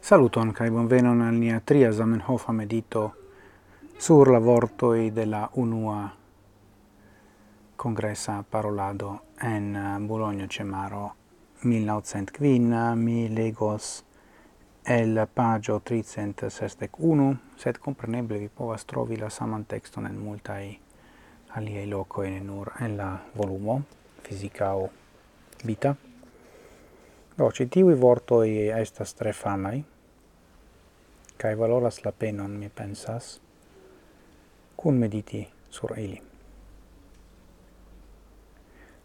Saluton kai bonvenon al nia tria Zamenhof medito sur la vortoi de la unua congressa parolado en uh, Bologna Cemaro 1900 quin uh, mi legos el pagio 361 sed compreneble vi povas trovi la saman texton en multai aliei locoi en nur en la volumo fisica o vita. Do, ci tivi vortoi estas tre famai, cae valoras la penon, mi pensas, cun mediti sur ili.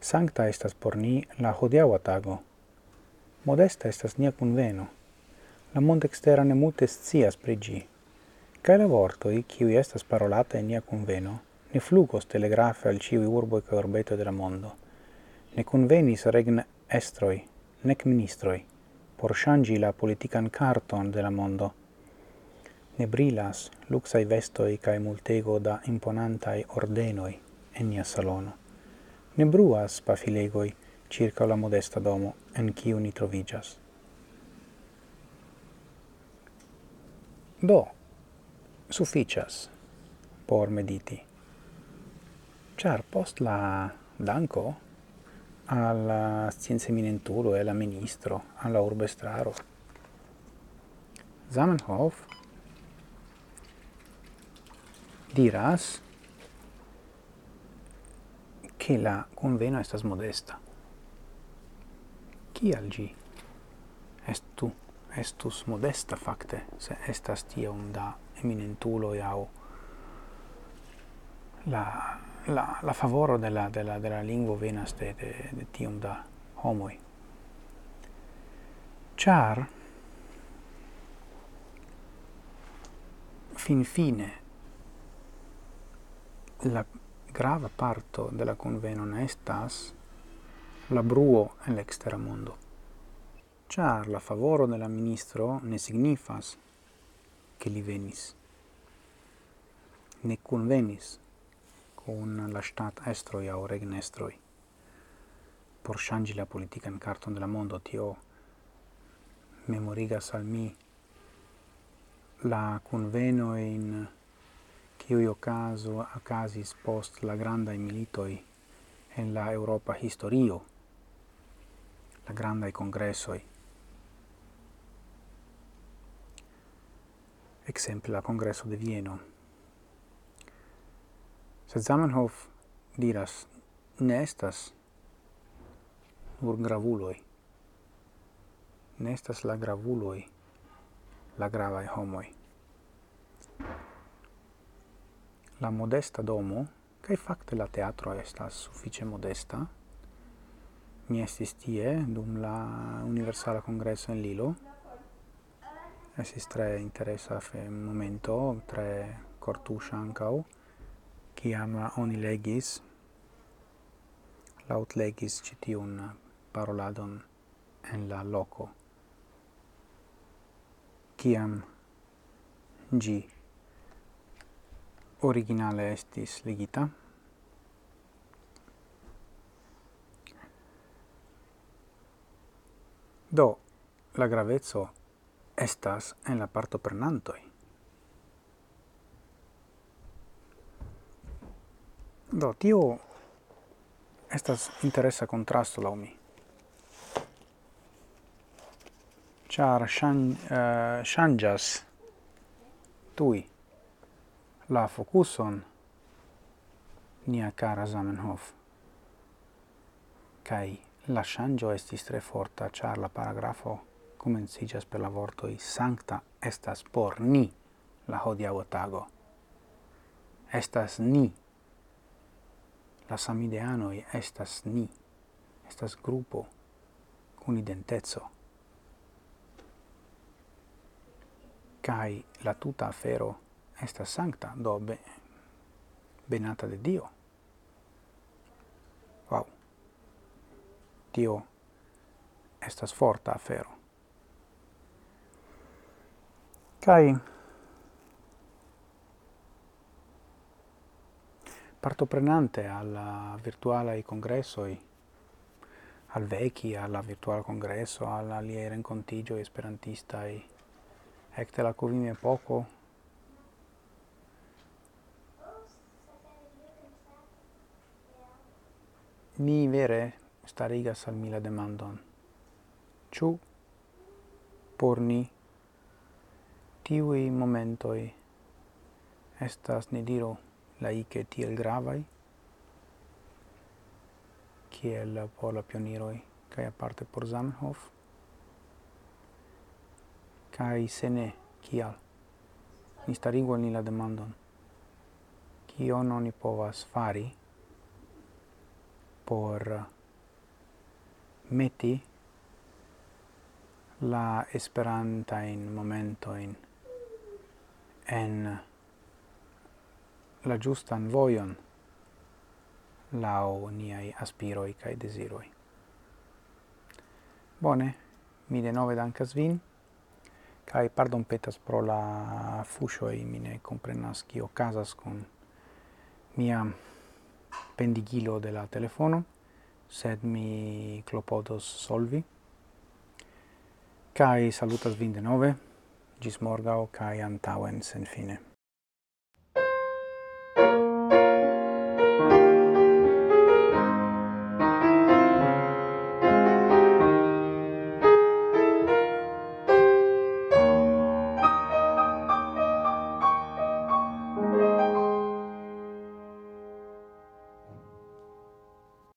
Sancta estas por ni la hodiaua tago, modesta estas nia conveno, la mond extera ne multe scias pri cae la vortoi, ciui estas parolata in nia conveno, ne flugos telegrafe al ciui urboi ca urbeto de la mondo, ne convenis regn estroi, nec ministroi, por shangi la politican carton de la mondo. Ne brilas luxai vestoi cae multego da imponantai ordenoi enia salono. Ne bruas pafilegoi circa la modesta domo en ciu ni trovigas. Do, sufficias por mediti. Char post la danco alla scienza eminentulo e alla ministro, alla urbe straro. Zamenhof diras che la conveno estas modesta. Kial gi estu, estus modesta facte, se estas un da eminentulo iau la la, la favoro de la, de la, de la venas de, de, de tiom da homoi. Char, fin fine, la grava parto de la conveno ne estas la bruo en l'extera mondo. Char la favoro de la ministro ne signifas che li venis, ne convenis, con la stat estroi au regnestroi. por shangi la in carton de la mondo tio memorigas al mi la conveno in kiui ocaso ocasis post la granda militoi en la Europa historio la granda congresso exemple la congresso de Vieno Sed Zamenhof diras, ne estas nur gravuloi. Ne estas la gravuloi, la gravae homoi. La modesta domo, cae facte la teatro estas suffice modesta, mi estis tie dum la Universala Congresso in Lilo, estis tre interesa fe momento, tre cortusha ancau, ciam oni legis, laut legis citiun paroladon en la loco, ciam gi originale estis legita, Do, la gravezzo estas en la parto prenantoi. Do, tio estas interesa contrasto lau mi. Char shan, eh, uh, shangas tui la focuson nia cara Zamenhof. Kai la shangio estis tre forta, char la paragrafo comencijas per la vortoi sancta estas por ni la hodia tago. Estas ni la samideanoi estas ni, estas grupo, cun identezo. Cai la tuta afero estas sancta, do be, benata de Dio. Wow. Dio estas forta afero. Cai partoprenante al virtuale congressoi, al vecchi alla virtuale congresso, alla contigio esperantista e ecte la covime poco, mi vere starigas al mila demandon. Ciu por ni tiui momentoi? Estas, ne diro, laice tiel gravai, kiel por la pioniroi, kai aparte por Zamenhof, kai se ne, kial? Ni starigu ni la demandon, kio non ni povas fari por eh, meti la esperanta in momento in en la giustan voion lao niai aspiroi cae desiroi. Bone, mi de nove dankas vin, cae pardon petas pro la fushoi, mi ne comprenas cio casas con mia pendigilo de la telefono, sed mi clopodos solvi. Cae salutas vin de nove, gis morgao cae antauen sen fine.